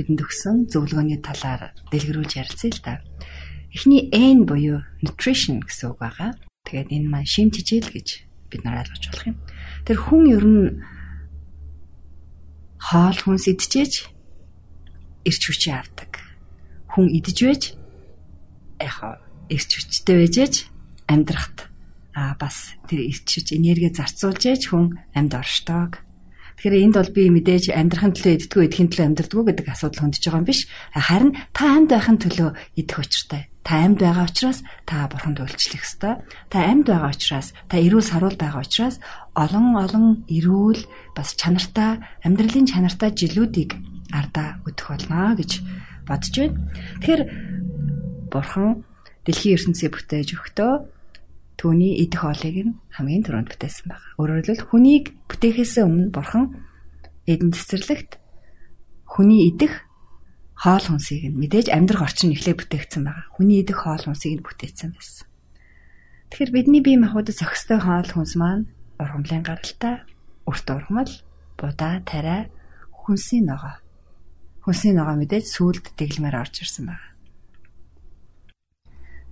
бидэнд өгсөн зөвлөгөөний талаар дэлгэрүүлж ярилцъя л да. Эхний N буюу nutrition гэсэн үг байгаа. Тэгээд энэ маань шим тижэл гэж бид нар ойлгож болох юм. Тэр хүн ер нь хоол хүнс идчихэж эрч хүчээ авдаг. Хүн идэж байж яхаа эрч хүчтэй байжээж амьдрахт а бас тэр эрч хүч энерги зарцуулж яж хүн амьд оршдог Тэгэхээр энд бол би мэдээж амьдрахын төлөө иддгүү идэхин төлөө амьдрдгүү гэдэг асуудал хөндөж байгаа юм биш. Харин та амьд байхын төлөө идэх учиртай. Та амьд байгаа учраас та бурханд үйлчлэх ёстой. Та амьд байгаа учраас та эрүүл саруул байгаа учраас олон олон эрүүл бас чанартай амьдралын чанартай жилүүдийг ардаа өдөх болно гэж бодож байна. Тэгэхээр бурхан дэлхийн ертөнцийг бүтээж өгтөө түүний идэх хоолыг нь хамгийн түрүүнд бүтээсэн байна. Өөрөөр хэлбэл хүнийг бүтээхээс өмнө бурхан эдэн цэцэрлэгт хүний идэх хоол хүнсийг нь мэдээж амьдрах орчин эхлээ бүтээгдсэн байгаа. Хүний идэх хоол хүнсийг нь бүтээсэн байсан. Тэгэхээр бидний бие махбодод зохистой хоол хүнс маань ургамлын гаралтай, өрт ургамал, будаа, тариа, хүнсийн ногоо. Хүнсийн ногоо мэдээж сүулт дэглэмээр орж ирсэн байна.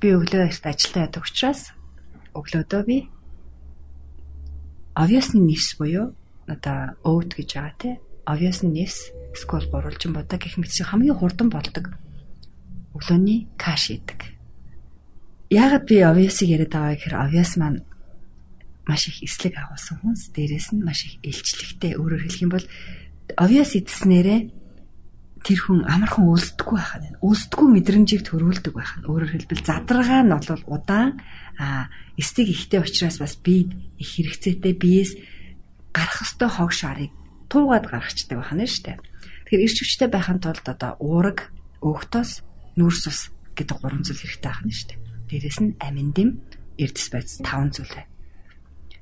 би өглөө эрт ажилдаа ядаг учраас өглөөдөө би obviously нэрс буюу одоо oat гэж байгаа тий. Obviously нэрс скол гурвалжин бодог гэх мэт хамгийн хурдан болдог өглөөний каш идэг. Яагаад би obvious-ыг яриад байгаа гэхээр obvious маань маш их эслэг агуулсан хүнс дээрээс нь маш их илчлэгтэй өөрөөр хэлэх юм бол obvious идснээрээ тэр хүн амархан үлсдэггүй байхад байна. Үлсдэггүй мэдрэмжийг төрүүлдэг байх нь. Өөрөөр хэлбэл задрага нь бол удаан а эстиг ихтэй учраас бас би их хэрэгцээтэй биес гарах ёстой хог шарыг туугаад гаргачдаг байна шүү дээ. Тэгэхээр ирч хүчтэй байхын тулд одоо уураг, өөхтөс, нүрс ус гэдэг гурван зүйл хэрэгтэй байна шүү дээ. Дээрээс нь амин дэм, эрдэс байц таван зүйл.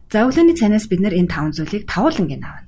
За өглөөний цанаас бид нэр энэ таван зүйлийг тавуулангийн авна.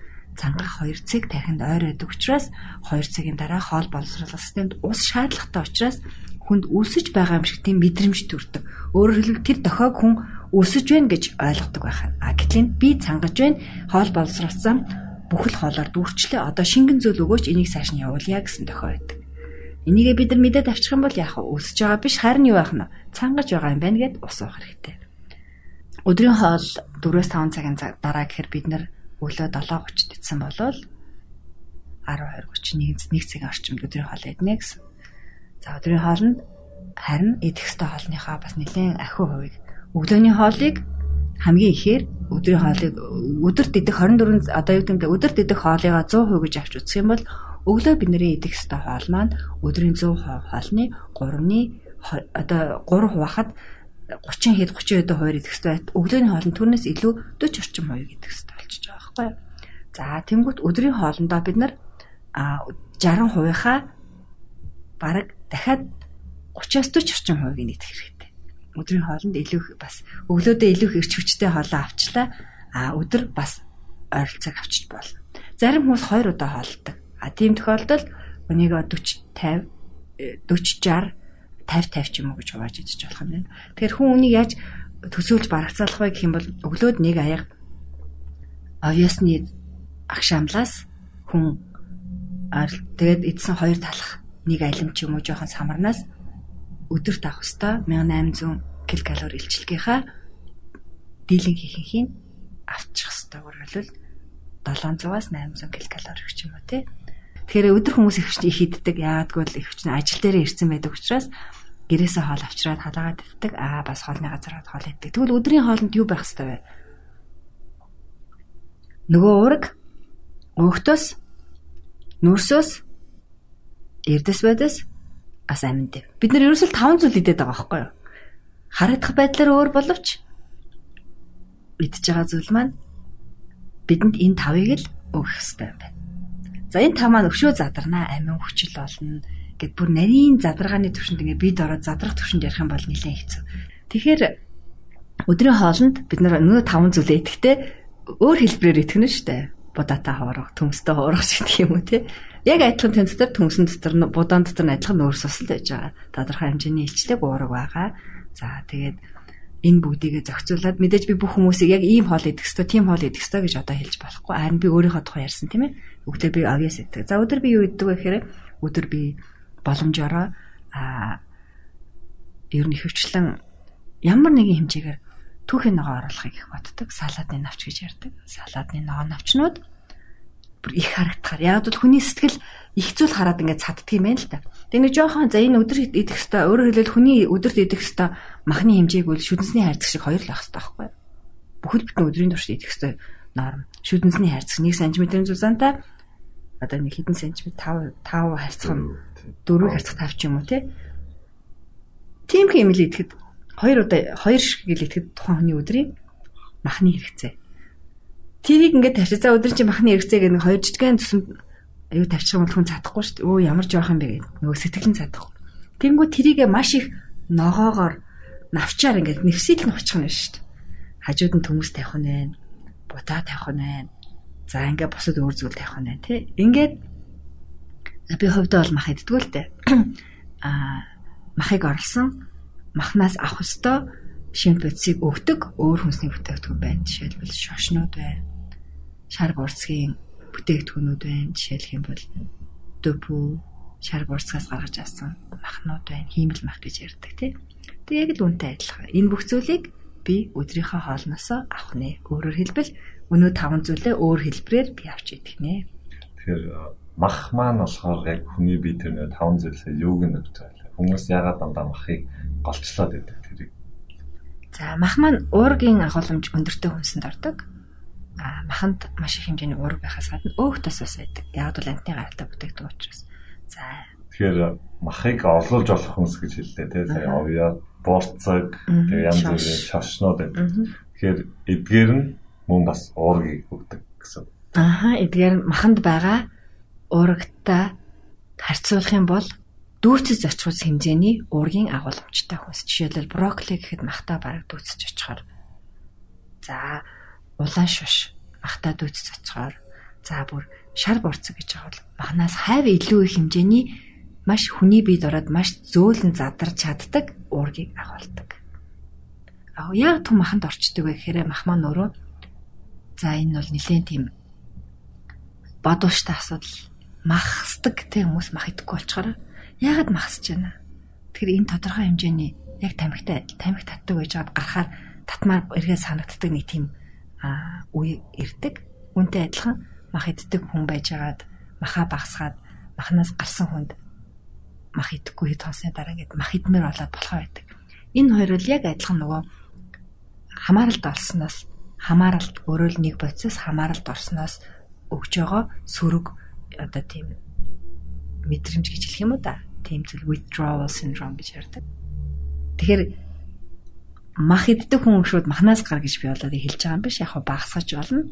цангах 2 цаг тархинд ойр байдаг учраас 2 цагийн дараа хоол боловсруулах системд ус шаардлагатай учраас хүнд өсөж байгаа юм шиг тийм мэдрэмж төрдөг. Өөрөөр хэлбэл тэр дохойг хүн өсөж байна гэж ойлгодог байх. А гэтэл би цангаж байна, хоол боловсруулсан бүхэл хоолоор дүүрчлээ. Одоо шингэн зүйл өгөөч энийг цааш нь явуулъя гэсэн дохой байдаг. Энийгээ бид нар мэдээд авчих юм бол яах вэ? Өсөж байгаа биш харин юу байх нь? Цангаж байгаа юм байна гэд ус уух хэрэгтэй. Өдрийн хоол 4-5 цагийн дараа гэхээр бид нар өглөө 7:30-д идсэн болвол 12:30 1 цагийн орчимд өдрийн хоол иднэ гэсэн. За өдрийн хоолнд харин идэх ёстой хоолныхаа бас нэлээд ахиу хувийг өглөөний хоолыг хамгийн ихээр өдрийн хоолыг өдөрт идэх 24 одоо юу гэмтэй өдөрт идэх хоолыгаа 100% гэж авч үзэх юм бол өглөө бидний идэх ёстой хоол маань өдрийн 100% хоолны 3-ны одоо 3 хуваахад 30 хэд 30 хэд хуваар идэх ёстой. Өглөөний хоолнд түүнээс илүү 40 орчим хувийг идэх ёстой болчихж байгаа байхгүй юу? За тэнгуут өдрийн хоолндоо бид нар 60%-ийнхаа бараг дахиад 30-аас 40 орчим хувийг идэх хэрэгтэй. Өдрийн хоолнд илүү бас өглөөдөө илүү эрч хүчтэй хоолоо авчлаа. А өдөр бас ойролцоог авчиж болно. Зарим хүмүүс 2 удаа хоолдог. А тийм тохиолдолд өнийг 40 50 40 60 50 50 ч юм уу гэж хувааж идэж болох юм байна. Тэгэхээр хүн үнийг яаж төсөөлж барагцаалах вэ гэх юм бол өглөөд нэг аяга овьясны агшаамлаас хүн тэгээд эдсэн хоёр талах нэг алим ч юм уу жоохон самарнаас өдөрт авах хэвээр 1800 ккал илчилгийнхаа дийлэн хийхин авчих хэвээр үргэлжлэл 700-аас 800 ккал гэх юм уу тий. Тэгэхээр өдөр хүмүүс их их иддэг. Яагадгүй л их чинь ажил дээрээ ирсэн байдаг учраас гэрээсээ хоол авчираад халаагаад иддэг. Аа бас хоолны газар хоол иддэг. Тэгвэл өдрийн хоолнд юу байх хэвээр вэ? Нөгөө уураг, өөхтөс, нүрсөөс, эрдэс байдас ас аминд. Бид нар ерөөсөл 5 зүйл идээд байгаа байхгүй юу? Харагдах байдлаар өөр боловч идж байгаа зүйл маань бидэнд энэ тавыг л өгөх хэрэгтэй юм байна. За энэ тав маань өшөө задарнаа амин хүчил болно гэд бүр нарийн задаргааны төвшөнд ингээ бид ороод задрах төвшөнд ярих юм бол нэлээд хэцүү. Тэгэхээр өдрийн хоолнд бид нар нөгөө таван зүйлээ идэхдээ өөр хэлбэрээр итгэнэ штэ. Будаатаа хоорох, төмстэй хоорох гэдэг юм уу те. Яг адилхан тэн дотор төмсөн дотор будаан дотор нь адилхан нөөц сусал байж байгаа. Тодорхой хэмжээний илчлэг уураг байгаа. За тэгээд энэ бүгдийгээ зохицуулаад мэдээж би бүх хүмүүсийг яг ийм хоол идэх ёстой, тийм хоол идэх ёстой гэж одоо хэлж болохгүй. Харин би өөрийнхөө тухай ярьсан тийм ээ. Өглөө би авьяас идэх. За өдөр би юу иддэг вэ гэхээр өдөр би боломжоор а ер нь хөвчлэн ямар нэгэн хэмжээгээр түүхийн ногоо оруулахыг их боддог. Салаадны навч гэж ярьдаг. Салаадны ногоо навчнууд бүр их харагдахаар. Яг бол хүний сэтгэл их зүйл хараад ингээд цаддаг юм байна л та. Тэгээ нэг жоохон за энэ өдөр идэх хэвээр өөрөөр хэлбэл хүний өдөрт идэх хэвээр махны хэмжээг бол шүдэнсний хайрцаг шиг хоёр л ах хэвээр байхгүй. Бүхэл бүтэн өдрийн турш идэх хэвээр норм. Шүдэнсний хайрцаг 1 см-ийн зузаантай одоо нэг хэдэн сантиметр 5 5 харьцах нь 4 харьцах 5 ч юм уу тий. Тийм хэмэл идэхэд хоёр удаа хоёр шиг гэл идэхэд тухайн хүний өдрийн махны хэрэгцээ. Тэрийг ингээд тавьчих. За өдөр чи махны хэрэгцээ гэх нэг хоёр жижигхэн төсөнд аюу тавьчих юм бол хүн чадахгүй шүү дээ. Өө ямар жоох юм бэ гэдэг. Нөгөө сэтгэлэн чадахгүй. Тэнгүү тэрийгэ маш их ногоогоор навчаар ингээд нэвсэл нь очих нь шүү дээ. Хажууд нь төмөс тавих нь байна. Бутаа тавих нь байна За ингээ босод өөр зүйл тавих нь байна тий. Ингээд би хувьдаа бол мах иддэг л дээ. Аа махыг орлсон махнаас авах ёстой шимт бодисыг өгдөг өөр хүнсний бүтээгдэхүүн байна. Жишээлбэл шошнууд байна. Шар бурцгийн бүтээгдэхүүнүүд байна. Жишээлх юм бол дөпү шар бурцгаас гаргаж авсан махнууд байна. Хиймэл мах гэж ярьдаг тий. Тэг яг л үнтэй адилхан. Энэ бүх зүйлийг би өдрийнхөө хоолноосоо авах нэ. Өөрөөр хэлбэл өнөө таван зүйлээ өөр хэлбэрээр би авч идэх нэ. Тэгэхээр мах маань болохоор яг хүний бие тэр нэг таван зүйлсээ юуг нь өгч байгаа. Хүмүүс ягаад дандаа махыг голчлоод байдаг тэрийг. За мах маань уургийн агуулмж өндөртэй хүнсэнд ордог. А маханд маш их хэмжээний уург байхаас гадна өөх тос ус байдаг. Яг бол амтны гаралтай бүтээгдэхүүн учраас. За тэгэхээр махыг орлуулж болох хүнс гэж хэллээ тий. Сая овья, борцог, тэгээ янз бүрийн шашнууд байдаг. Тэгэхээр эдгээр нь мөн бас уургийг өгдөг гэсэн. Аха эдгээр маханд байгаа уурагтай харьцуулах юм бол дүүцэж очихус хэмжээний уургийн агуулмжтай хүнс. Жишээлбэл брокколи гэхэд махтаа бараг дүүцэж очихоор. За улаан шуш махтаа дүүцэж очихоор. За бүр шар борцог гэж байгаа бол махнаас хайв илүү их хэмжээний маш хүний биед ороод маш зөөлөн задарч чаддаг уургийг агуулдаг. Аа яг түн маханд орчдөг вэ гэхээр мах маань өөрөө за энэ бол нэлээд тийм бодвоштой асуудал махсдаг тэг хүмүүс мах идэхгүй болчоор яагаад махсаж байна? Тэгэхээр энэ тодорхой хэмжээний яг тамхитай тамхи татдаг байж байгаад гарахаар татмаар эргээ санагддаг нэг тийм үе ирдэг. Үүнтэй адилхан мах иддэг хүн байжгаад маха багсгаад махнаас гарсан хүнд мах идэхгүй хэд хонсны дараа ингээд мах идмээр болоод болохоо байдаг. Энэ хоёр бол яг адилхан нөгөө хамааралд орсноос хамааралд өөрөө л нэг бодисоос хамааралд орсноос өгж байгаа сөрөг одоо тийм мэдрэмж гэж хэлэх юм уу да. Тийм зүйл withdrawal syndrome гэж ярьдаг. Тэгэхээр мах иддэг хүн шууд махнаас гар гэж би болоод хэлж байгаа юм биш. Яг багсгаж болно.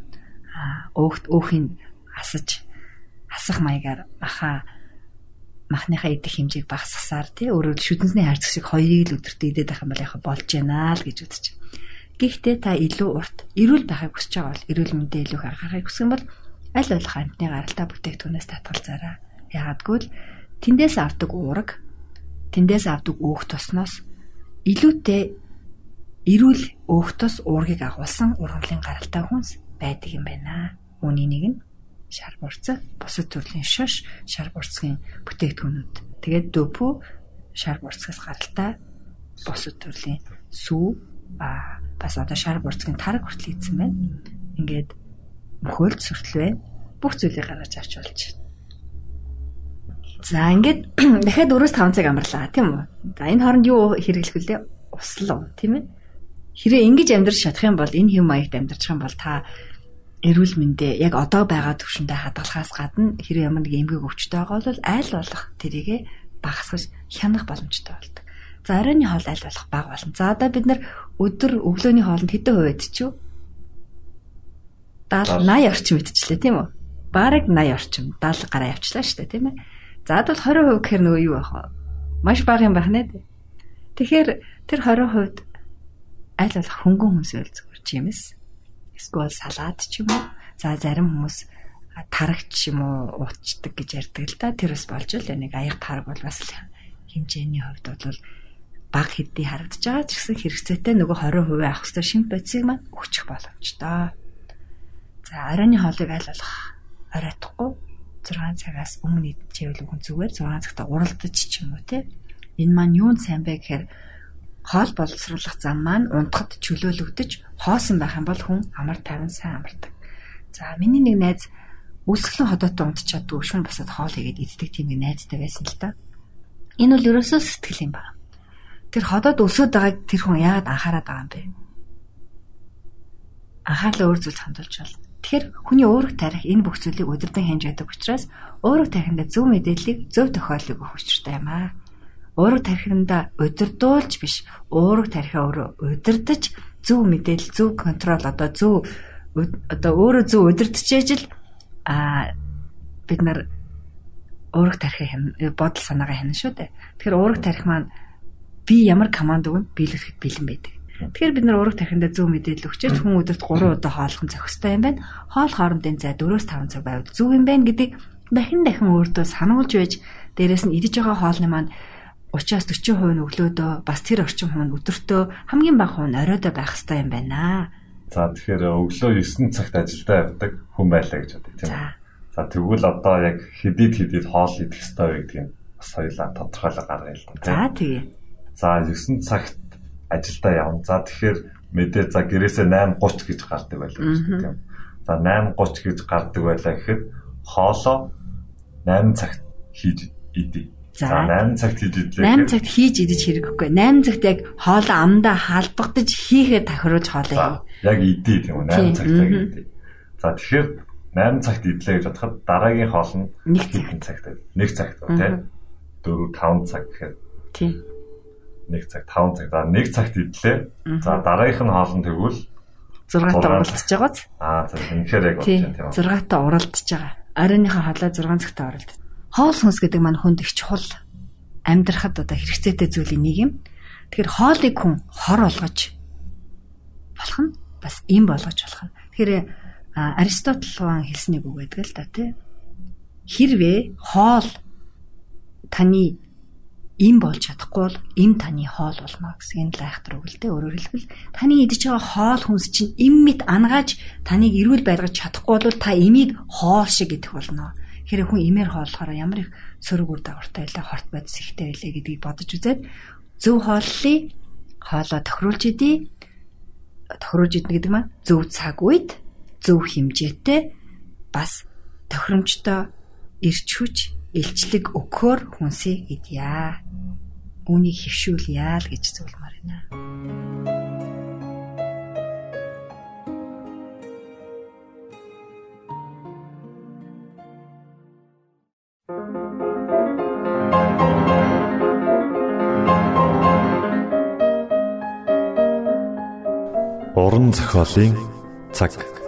Аа өөхт өөхийг асаж асах маягаар маха махныхаа идэх хэмжээг багасгасаар тий өөрөөр шүдэнсний хайрцаг шиг хоёрыг л өдөртөө идээд байх юм бол яг болж байна л гэж үзэж. Гэхдээ та илүү урт эрүүл байхыг хүсэж байгаа бол эрүүл мэндэ илүү их анхаарахыг хүсэх юм бол аль болох амтны гаралтай бүтээгдэхүүнээс татгалзаарай. Яагадгүй л тэндээс авдаг уураг тэндээс авдаг өөх тосноос илүүтэй эрүүл өөх тос уургийг агуулсан ургамлын гаралтай хүнс байдаг юм байна. Үүний нэг нь шар бурцаг, бусад төрлийн шош, шар бурцгийн бүтээгдэхүүнүүд. Тэгээд дөпү шар бурцгаас гаралтай бусад төрлийн сүү а бас одоо шар бурцгийн тараг хүртэл ийдсэн байна. Ингээд мөхөөлт сөртлөө бүх зүйлийг гаргаж авч болж байна. За ингээд дахиад 4-5 цаг амарлаа тийм үү? За энэ хооронд юу хэрэглэх вүлээ? Услуу тийм ээ? Хэрэг ингэж амьдрах чадах юм бол энэ хэм маягт амьдрах юм бол та эрүүл мэндэ яг одоо байгаа төвшөндөө хадгалахаас гадна хэрэв ямар нэг эмгэг өвчтэй байгаа бол айл болох тэрийгэ багасгаж хянах боломжтой болдог. За оройн хоол аль болох бага болно. За одоо бид нар өдөр өглөөний хоолнд хэдэн хувь идчихв? 70 80 орчим идчихлээ тийм үү? Бараг 80 орчим 70 гараа явчлаа шүү дээ тийм ээ. За бол 20% гэхээр нөгөө юу байх вэ? Маш бага юм байна дээ. Тэгэхээр тэр 20% аль болох хөнгөн хүнс байл зүгээр чимэс эсвэл салаад ч юм уу. За зарим хүмүүс тарагч юм уу уучдаг гэж ярьдаг л да. Тэр бас болж л нэг аяг тараг бол бас хэмжээний хувьд бол баг хэдий харагдаж байгаа ч гэсэн хэрэгцээтэй нөгөө 20% авах хэрэгтэй шимп бодисыг маань өгчих боломжтой. За оройн хоолыг аль болох оройтхгүй 6 цагаас өмнө идчихвэл хүн зүгээр 6 цагта уралдаж ч юм уу те. Энэ маань юунд сайн бэ гэхээр хоол боловсруулах зам маань унтахад чөлөөлөгдөж хоосон байх юм бол хүн амар тайван сайн амардаг. За миний нэг найз өсгөлэн ходоотой унтчихадгүй шүн басаад хоол хийгээд иддэг тийм нэг найзтай байсан л да. Энэ бол ерөөсөө сэтгэл юм байна. Тэр ходоод өсөд байгааг тэр хүн яагаад анхаарад байгаа юм бэ? Анхаарлаа өөр зүйлд хандуулж байна. Тэгэхээр хүний уурах тарих энэ бүх зүйлийг удирдан хянж байдаг учраас уурах тарихында зөв мэдээллийг зөв тохиолыг өгөх учиртай юм аа уурга тархинда удирдуулж биш уурга тархиа өөрөө удирдах зөв мэдээлэл зөв контрол одоо зөв одоо өөрөө зөв удирдахж ижил а бид нар уурга тархи бодол санаагаа хянана шүү дээ. Тэгэхээр уурга тархи маань би ямар команд өгнө биелүүлэхэд бэлэн байдаг. Тэгэхээр бид нар уурга тархиндаа зөв мэдээлэл өгчөөч хүн өдөрт 3 удаа хооллох зохистой юм байна. Хоол хоорондын зай 4-5 цаг байвал зөв юм байна гэдэг дахин дахин өөртөө сануулж байж дээрэс нь идэж байгаа хоолны маань 30-аас 40% нь өглөөдөө бас тэр орчим хүн өдөртөө хамгийн бага хүн оройдоо байх хэрэгтэй юм байна. За тэгэхээр өглөө 9 цагт ажилдаа явдаг хүн байлаа гэж бодъё тийм үү? За тэгвэл одоо яг хэдийд хэдийд хоол идэх хэрэгтэй вэ гэдгийг бас хоёлаа тодорхойлоо гаргая л да. За тэгээ. За 9 цагт ажилдаа явна. За тэгэхээр мэдээ за гэрээсээ 8:30 гэж гардаг байлаа гэж тийм. За 8:30 гэж гардаг байлаа гэхэд хоолоо 8 цагт хийж идэ. За 8 цагт хийж идлээ. 8 цагт хийж идэж хэрэггүй. 8 цагт яг хоолоо амдаа халбагдаж хийхэд тохируулж хоолоо яг идэ тийм үү 8 цагт яг идэ. За тэгэхээр 8 цагт идлээ гэж бодоход дараагийн хоол нь Нэг цаг. хэдэн цагт вэ? 1 цагт тийм 4 5 цаг гэхээр Тийм. 1 цаг 5 цаг. За 1 цагт идлээ. За дараагийнх нь хоол нь тэгвэл 6 та уралдаж байгааз. аа за үнэхээр яг бодож байна тийм үү? 6 та уралдаж байгаа. Оройныхоо хоолой 6 цагта уралдаж. Хоол хүнс гэдэг маань хүнд их чухал амьдрахад одоо хэрэгцээтэй зүйлийн нэг юм. Тэгэхээр хоолыг хүн хор олгож болох нь бас им болгож болох нь. Тэгэхээр Аристотл хаан хэлсэн нэг үг байдаг л да тий. Хэрвээ хоол таны им болж чадахгүй бол им таны хоол болно гэсэн энэ лайхтар үг л дээ өөрөөр хэлбэл таны идэж байгаа хоол хүнс чинь им мэт ангааж таныг эрүүл байлгаж чадахгүй бол та имийг хоол шиг идэх болно. Тэгэхээр хүн имээр хооллохоор ямар их сөрөг үр дагавартай байлаа хорт бодис ихтэй байлаа гэдгийг бодож үзээд зөв хооллолыг хоолоо тохируулж идэ тохируулж идэх гэдэг маань зөв цаг үед зөв хэмжээтэй бас тохиромжтой ирч хүч илчлэг өгөхөөр хүнсийг идья. Үүнийг хөвшүүлье л гэж зөвлөмөр байна. Уран зохиолын цаг.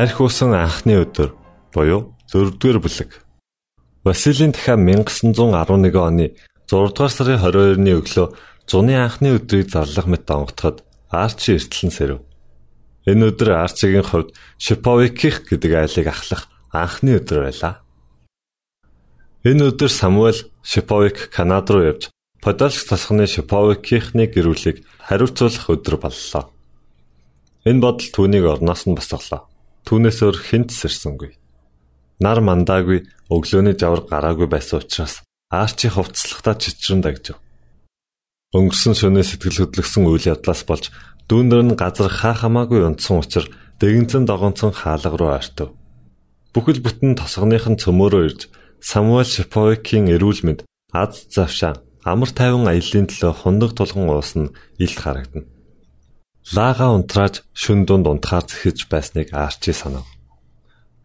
Арх усан анхны өдөр буюу 4-р бүлэг. Василийн дахин 1911 оны 6 дугаар сарын 22-ны өглөө зуны анхны өдрийг зарлах мэт онготоход Арчи эртлэн сэрв. Энэ өдөр Арчигийн хувьд Шиповиких гэдэг айлыг ахлах анхны өдөр байлаа. Энэ өдөр Самуэль Шиповик Канад руу явж Подольск тосгоны Шиповикийнхны гэрүүлийг хариуцуулах өдөр боллоо. Энэ бодол түүнийг орноос нь босголоо. Түүнээс өөр хинт сэрсэнгүй. Нар мандаагүй өглөөний жавар гараагүй байсан учраас Арчи хувцаслагтаа чичрэн дагжив. Өнгөрсөн шөнөө сэтгэл хөдлөсөн үйл явдлаас болж дүүндэр нь газар хаа хамаагүй унтсан учраас дэгэнцэн догонцон хаалга руу ойртов. Бүхэл бүтэн тосгоных нь цөмөөрөө ирж Самуэль Шиповикийн эрүүл мэнд аз завшаа амар тайван аяллаа төлөө хундаг тулган уусна илт харагдана. Лага унтрааж шүн дунд унтахаар зэхэж байсныг Арчи санав.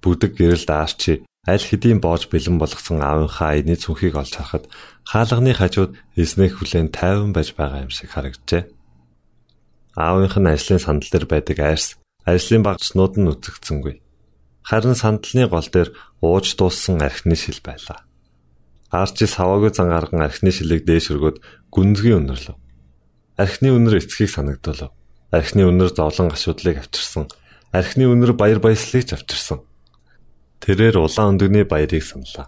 Бүдэг гэрэлд Арчи аль хэдийн боож бэлэн болгосон аавынхаа аяны цүнхийг олж харахад хаалганы хажууд эснэх хүлэн тайван байж байгаа юм шиг харагджээ. Аавынх нь ажлын сандал дээр байдаг айрс ажлын багцнууд нь үзэгдсэнгүй. Харин сандалны гол дээр ууж дууссан архины шил байлаа. Арчи саваагүй зан гарган архины шилийг дээш өргөд гүнзгий өнөрлөв. Архины өнөр эцгийг санагдуулав. Архины өнөр зовлон гашуудлыг авчирсан. Архины өнөр баяр баясгалыг авчирсан. Тэрээр улаан өндөгний баярыг саналаа.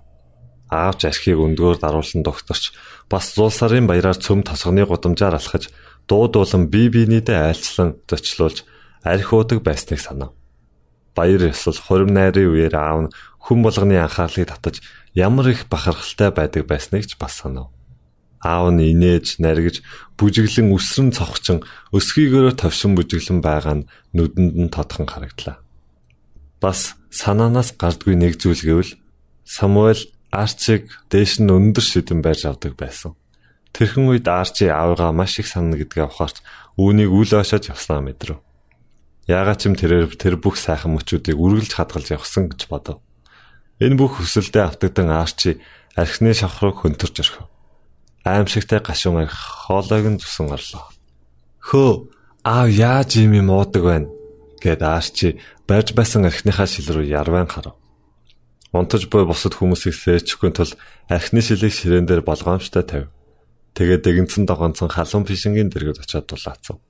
Аавч архийг өндгөөр даруулсан докторч бас зулсарын баяраар цөм тосгоны гудамжаар алхаж дуудуулан бие биенийдээ айлчлан зочлуулж арх уудаг байсныг санав. Баяр ёсол хурим найрын үеэр аав нь хүн болгоны анхаарлыг татаж ямар их бахархалтай байдаг байсныг ч бас санав. Аав нь инээж, наргиж, бүжиглэн өсрөн цогчин, өсгийгөөрөө товшин бүжиглэн байгаа нь нүдэнд нь тодхон харагдлаа. Бас санаанаас гардгүй нэг зүйл гэвэл Самуэль Арчиг дээш нь өндөр шидэн байж авдаг байсан. Тэрхэн үед Арчи аавыгаа маш их санана гэдгээ ухаарч үүнийг үл ойшож явснаа мэдрэв. Яагаад ч юм тэрээр тэр бүх сайхан мөчүүдийг үргэлж хадгалж явсан гэж бодов. Энэ бүх хүсэлдээ автагдан Арчи архины шавх руу хөнтөрч орхив. Аимшигтай гашуун арх хоолойг нь зүсэн орлоо. Хөө аав яаж юм юм уудаг байна гэд Арчи барьж байсан архиныхаа шил рүү ярван харав. Унтаж буй бусад хүмүүсийг сэрчихгүй тул архины шилийг ширээн дээр болгоомжтой тавь. Тэгээд дэгэнцэн догонцон халуун фишингийн дэргэд очиод дулаацав.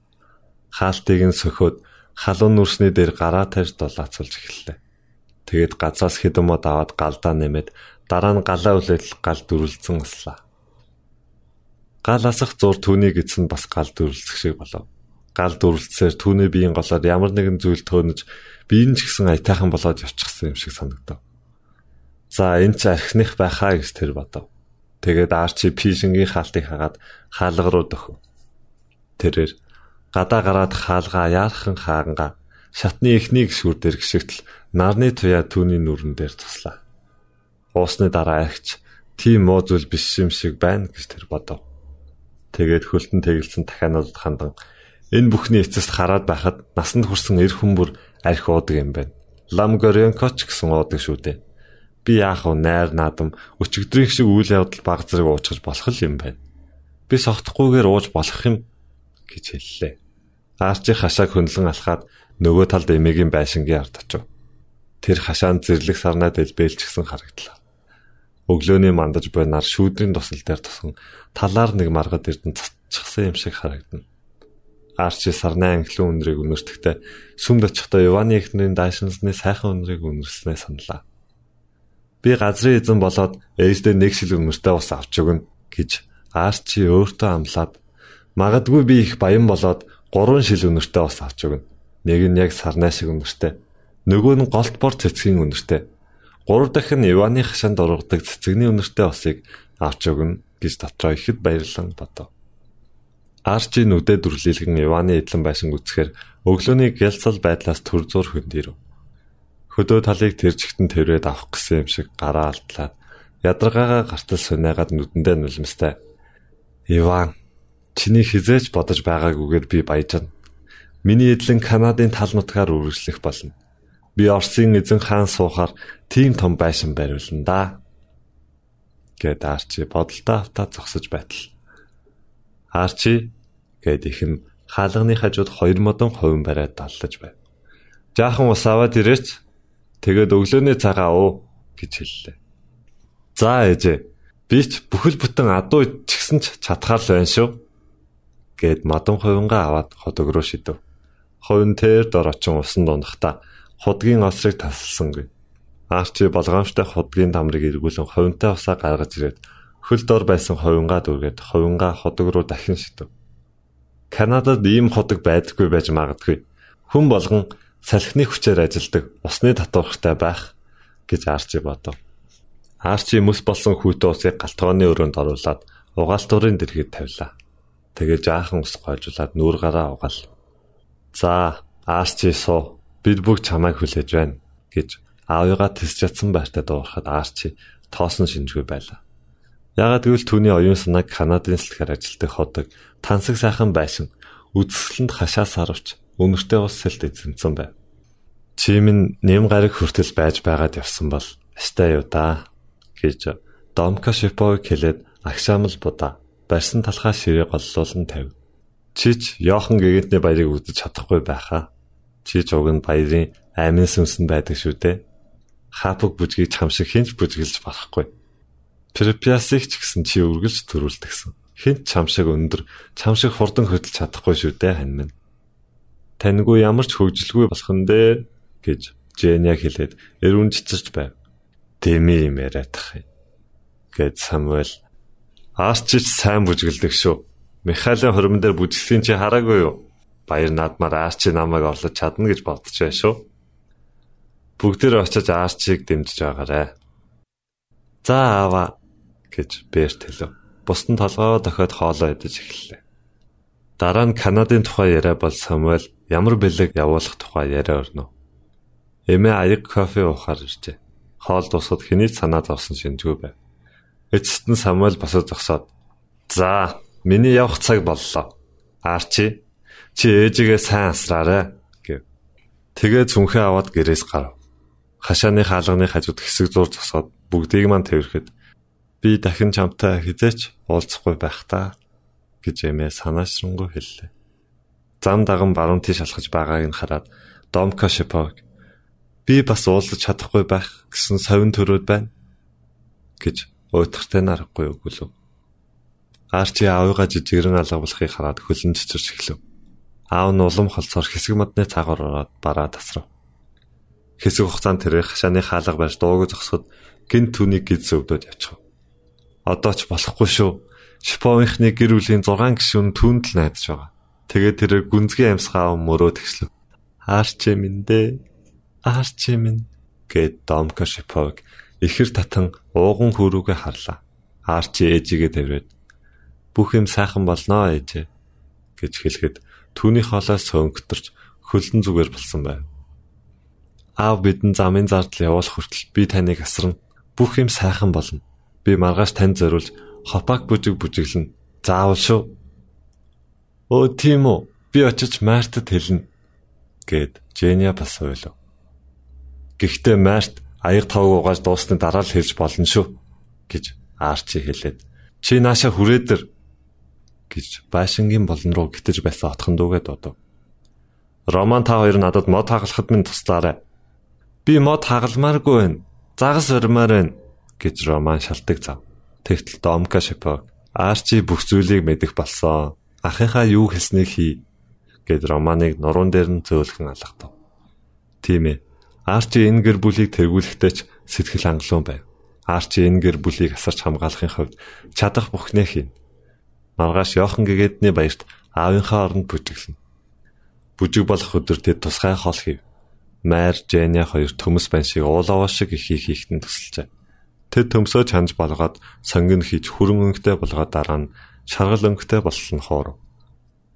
Хаалтыг нь сөхөөд халуун нүрсний дээр гараа тарьж дулаацуулж эхэллээ. Тэгээд газраас хэдэн мод аваад галдаа нэмээд дараа нь галаа үлээл гал дүрлцэн аслаа. Гал асах зур түүнийг эцэн бас гал дүрлцэх шиг болов. Гал дүрлцсээр түүний биеийн голоор ямар нэгэн зүйл төөнөж биеийн ч гэсэн аятайхан болоод явчихсан юм шиг санагдав. За энэ ч архиных байхаа гэж тэр бодов. Тэгээд Арчи Пишингийн хаалтыг хагаад хаалга руу дөхөв. Тэрээр гадаа гараад хаалгаа яархан хааганга шатны эхнийг шүрдэр гიშгтэл нарны туяа түүний нүрэн дээр туслаа. Уусны дараа агч тийм муу зүйл биш юм шиг байна гэж тэр бодов. Тэгээд хөлтөн тэгэлсэн дахиануудад хандан энэ бүхний эцэст хараад байхад насанд хүрсэн эр хүмүүр арх уудаг юм байна. Лам Горенкоч гэсэн уудаг шүү дээ. Би яах вэ найр наадам өчигдрийн шиг үйл явдал баг зэрэг уучгаж болох юм байна. Би согтохгүйгээр ууж болох юм гэж хэллээ. Арчи хашааг хөндлөн алхаад нөгөө талд эмээгийн байшингийн ард очив. Тэр хашаанд зэрлэг сарнаа дэлбэлчихсэн харагдлаа. Өглөөний мандаж буй нар шүүдрийн тусал дээр тусан талаар нэг маргад эрдэн цацчихсан юм шиг харагдана. Арчи сарнаа анхлын үнрийг үнэртэхдээ сүмд очихдоо Иваны эхнэрийн даашинсны сайхан үнрийг үнэрснээ саналаа. Би газрын эзэн болоод ээждээ нэг шил өмөртэй ус авч өгнө гэж Арчи өөртөө амлаад магадгүй би их баян болоод гурван шил өнөртэй ус авч өгнө. Нэг нь яг сарнай шиг өнөртэй. Нөгөө нь голт бор цэцгийн өнөртэй. Гурав дахь нь Иваны хашаанд ургадаг цэцэгний өнөртэй усыг авч өгнө гэж дотроо ихэд баярлан бодов. Арчи нүдэ дүрлэлгэн Иваны эдлэн байшин үцхээр өглөөний гялцал байдлаас төр зур хөндөөрөв. Хөдөө талыг тэржигтэн тэрвэд авах гэсэн юм шиг гараа алдлаад ядаргаагаа гартал сунаагаад нүдэндээ нулимстай. Иван чиний хизээч бодож байгаагүйгээр би баяжна. Миний эдлэн Канадын тал нутгаар үргэлжлэх болно. Би Оросын эзэн хаан суухаар тийм том байшин бариулна да. гэд Арчи бодолтой автаа зогсож байтал. Арчи гэд ихэн хаалганы хажууд хоёр модон хувин бариад даллаж байв. Жаахан ус аваад ирээч Тэгээд өглөөний цагаа уу гэж хэллээ. За ээжээ би ч бүхэл бүтэн адуу чигсэн ч чадхаар л байна шүү. Гэт мадам хувингаа аваад ходог руу шидэв. Хувин тэр дор очин усан дундахта худгийн осрыг тасалсангүй. Арчи болгоомжтой худгийн дамрыг эргүүлэн хувинтай усаа гаргаж ирээд хөл дор байсан хувингаа дүргээд хувингаа ходог руу дахин шидэв. Канадад ийм ходог байдаггүй байж магадгүй. Хүн болгон салхины хүчээр ажилдаг усны татвархтай байх гэж Арчи бодов. Арчи мөс болсон хүүтэн усыг галтгооны өрөөнд оруулаад угаалтурын дэргэд тавилаа. Тэгээ жаахан ус гойжуулаад нүүр гараа угаал. За, Арчи суу. Бид бүгд чамайг хүлээж байна гэж аавыгаа тисч чадсан байртаа дуурахад Арчи тоосон шинжгүй байлаа. Ягаад гэвэл түүний оюун санааг Канадын сэлхээр ажилтдаг ходог тансаг сайхан байшин үзэсгэлэнд хашаас харвч Өмнөртэй ус сэлд эзэмсэн байв. Чи минь нэм гараг хүртэл байж байгаад явсан бол астай юу да гэж Домка Шипог хэлээд агшаамл будаа барьсан талхаа ширээ голлуулан тавь. Чич Йохан гэгэнтний баярыг үзэж чадахгүй байхаа. Чич уг нь баярын амин сүмсэнд байдаг шүү дээ. Хапог бүжгийг чам шиг хинч бүжгэлж болохгүй. Препиасыг ч гэсэн чи үргэлж төрүүлдэгсэн. Хинч чам шиг өндөр, чам шиг хурдан хөдөлж чадахгүй шүү дээ хань минь. Таньгүй ямар ч хөвжлгүй болох нь дээ гэж Жэня хэлээд эрүүн цэцэрч байв. Тэми юм яриадах юм. гэд Самуэль Аарчич сайн бүжгэлдэг шүү. Михаилын хормон дээр бүжгэлхийн чи хараагүй юу? Баяр наадмаар Аарчи намайг орлож чадна гэж бодож байна шүү. Бүгдээр очиж Аарчиг дэмжиж байгаарэ. За аава гэж Берт хэлв. Бусдын толгоо дохиод хоолоо идэж эхэллээ. Дараа нь Канадын тухай яриа бол Самуэль ямар бэлэг явуулах тухай яриа өрнө. Эмээ аяг кофе уухаар иржээ. Хоол дуусахад хэний санаа зовсон шинжгүй байв. Эцэст нь Самуэль босоо зогсоод "За, миний явах цаг боллоо. Арчи, чи ээжигээ сайн асраарай" гэв. Тэгээ зүнхээ аваад гэрээс гарав. Хашааны хаалганы хажууд хэсэг зур зогсоод бүгдийг мань тэрхэд би дахин чамтай хизээч уулзахгүй байх та гэж эмээ санаашрангуй хэллээ зам даган баруун тийш алхаж байгааг нь хараад Домка Шипог би бас уулзах чадахгүй байх гэсэн совин төрөөд байна гэж уйтгартай нарахгүй өгүүлв. Арчи аавыгаа жижигрэн алгавлахыг хараад хөлн чичирч эхлэв. Аав нь улам холцоор хэсэг модны цаагаар ороод бараа тасрав. Хэсэг хугацаанд тэр хашааны хаалга барьж дууг зогсоход гинт түүнийг гид зөвдөд явчихв. Одоо ч болохгүй шүү. Шиповынхны гэр бүлийн 6 гишүүн түүнд л найдаж байгаа. Тэгээд тэр гүнзгий амьсгаа мөрөө тэгслэв. Аарч минь дээ. Аарч минь гэд Домка Шипог ихэр татан ууган хөрүүгээ харлаа. Арчи ээжигээ тавираад бүх юм сайхан болноо ээжээ гэж хэлэхэд түүний хоолоос сөнгөтөрч хөлдөн зүгээр болсон байв. Аав бидэн замын зардал явуулах хүртэл би таныг асарна. Бүх юм сайхан болно. Би маргааш танд зориулж хопак бүжиг бүжиглэн. Заавал шүү. Өө тийм үү. Би очиж Мартад хэлнэ гэд Женя бас ойлов. Гэхдээ Март аяг тавг угааж дуусны дараа л хэлж болно шүү гэж Арчи хэлээд чи нааша хүрээдэр гэж байшингийн болон руу гитэж байсан отхон дүүгээ дуудав. Роман та хоёр надад мод хагалахад минь туслаарай. Би мод хагалмааргүй байна. Загас өрмөр байна гэж Роман шалтгаан зав. Тэгтэл Домка Шипо Арчи бүх зүйлийг мэдэх болсон. Ахынхаа юу хэлснийг хий гэд Романыг нуруунд дээр нь зөөлхөн алгатав. Тийм ээ. Арчи энэ гэр бүлийг тэргүүлэхдээ ч сэтгэл хангалуун байв. Арчи энэ гэр бүлийг асарч хамгаалахын хувьд чадах бүхнээ хийн. Маргааш Йохан гэгээдний баярт аавынхаа оронд бүжиглэнэ. Бүжиг болох өдөр тэд тусгай хол хийв. Майр, Женя хоёр төмөс бан шиг уулаваа шиг ихийг хийхтэн тусалжээ. Тэд төмсөө чанж болгоод сонгон хийж хүрэн өнгөтэй болгоод дараа нь шаргал өнгөтэй болсон хоор.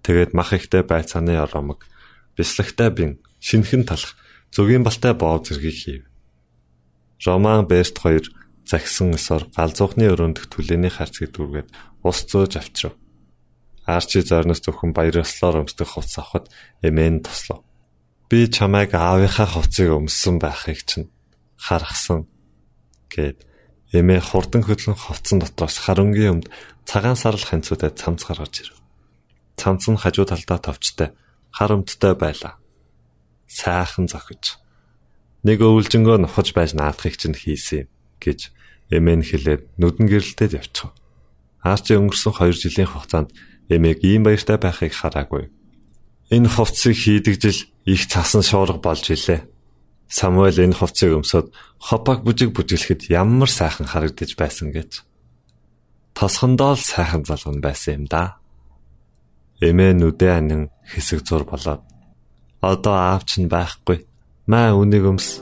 Тэгээд мах ихтэй байцааны оромог, бислэгтэй бин, шинхэн талах, зөгийн балтай боов зэргийг хийв. Роман Берт хоёр загсан өсөр галзуухны өрөөндөх түлээний харцгийг дүүргээд ус зөөж авчрав. Арчи зорноос зөвхөн баярлалаар өмсдөх хувцас авахд эмээн тослоо. Би чамайг аавынхаа хувцсыг өмссөн байхыг чинь харгасан гэд эмээ хурдан хөдлөн хувцсан дотроос харангийн өмд цагаан сарл ханцуудад цамц гаргаж ирв. Цамц нь хажуу талдаа товчтой хар өмдтэй байлаа. Сайхан зохиж. Нэг өвлжөнгөө нухаж байж наадахыг чинь хийсэн юм гэж эмээн хэлээд нүдэн гэрэлтэд явчихв. Арчи өнгөрсөн 2 жилийн хугацаанд эмээг ийм баяртай байхыг хараагүй. Энэ хувцсыг хийдэг жил их цасан шуурга болж илээ. Самуэль энэ хувцсыг өмсөд хопаг бүжиг бүжиглэхэд ямар сайхан харагдаж байсан гэж. Тосхондоо л сайхан залган байсан юм да. Эмээ нүдээ анин хэсэг зур болоод одоо аав чинь байхгүй. Маа үнийг өмс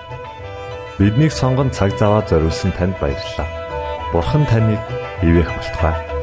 Биднийг сонгон цаг зав аваад зориулсан танд баярлалаа. Бурхан таныг ивээх болтугай.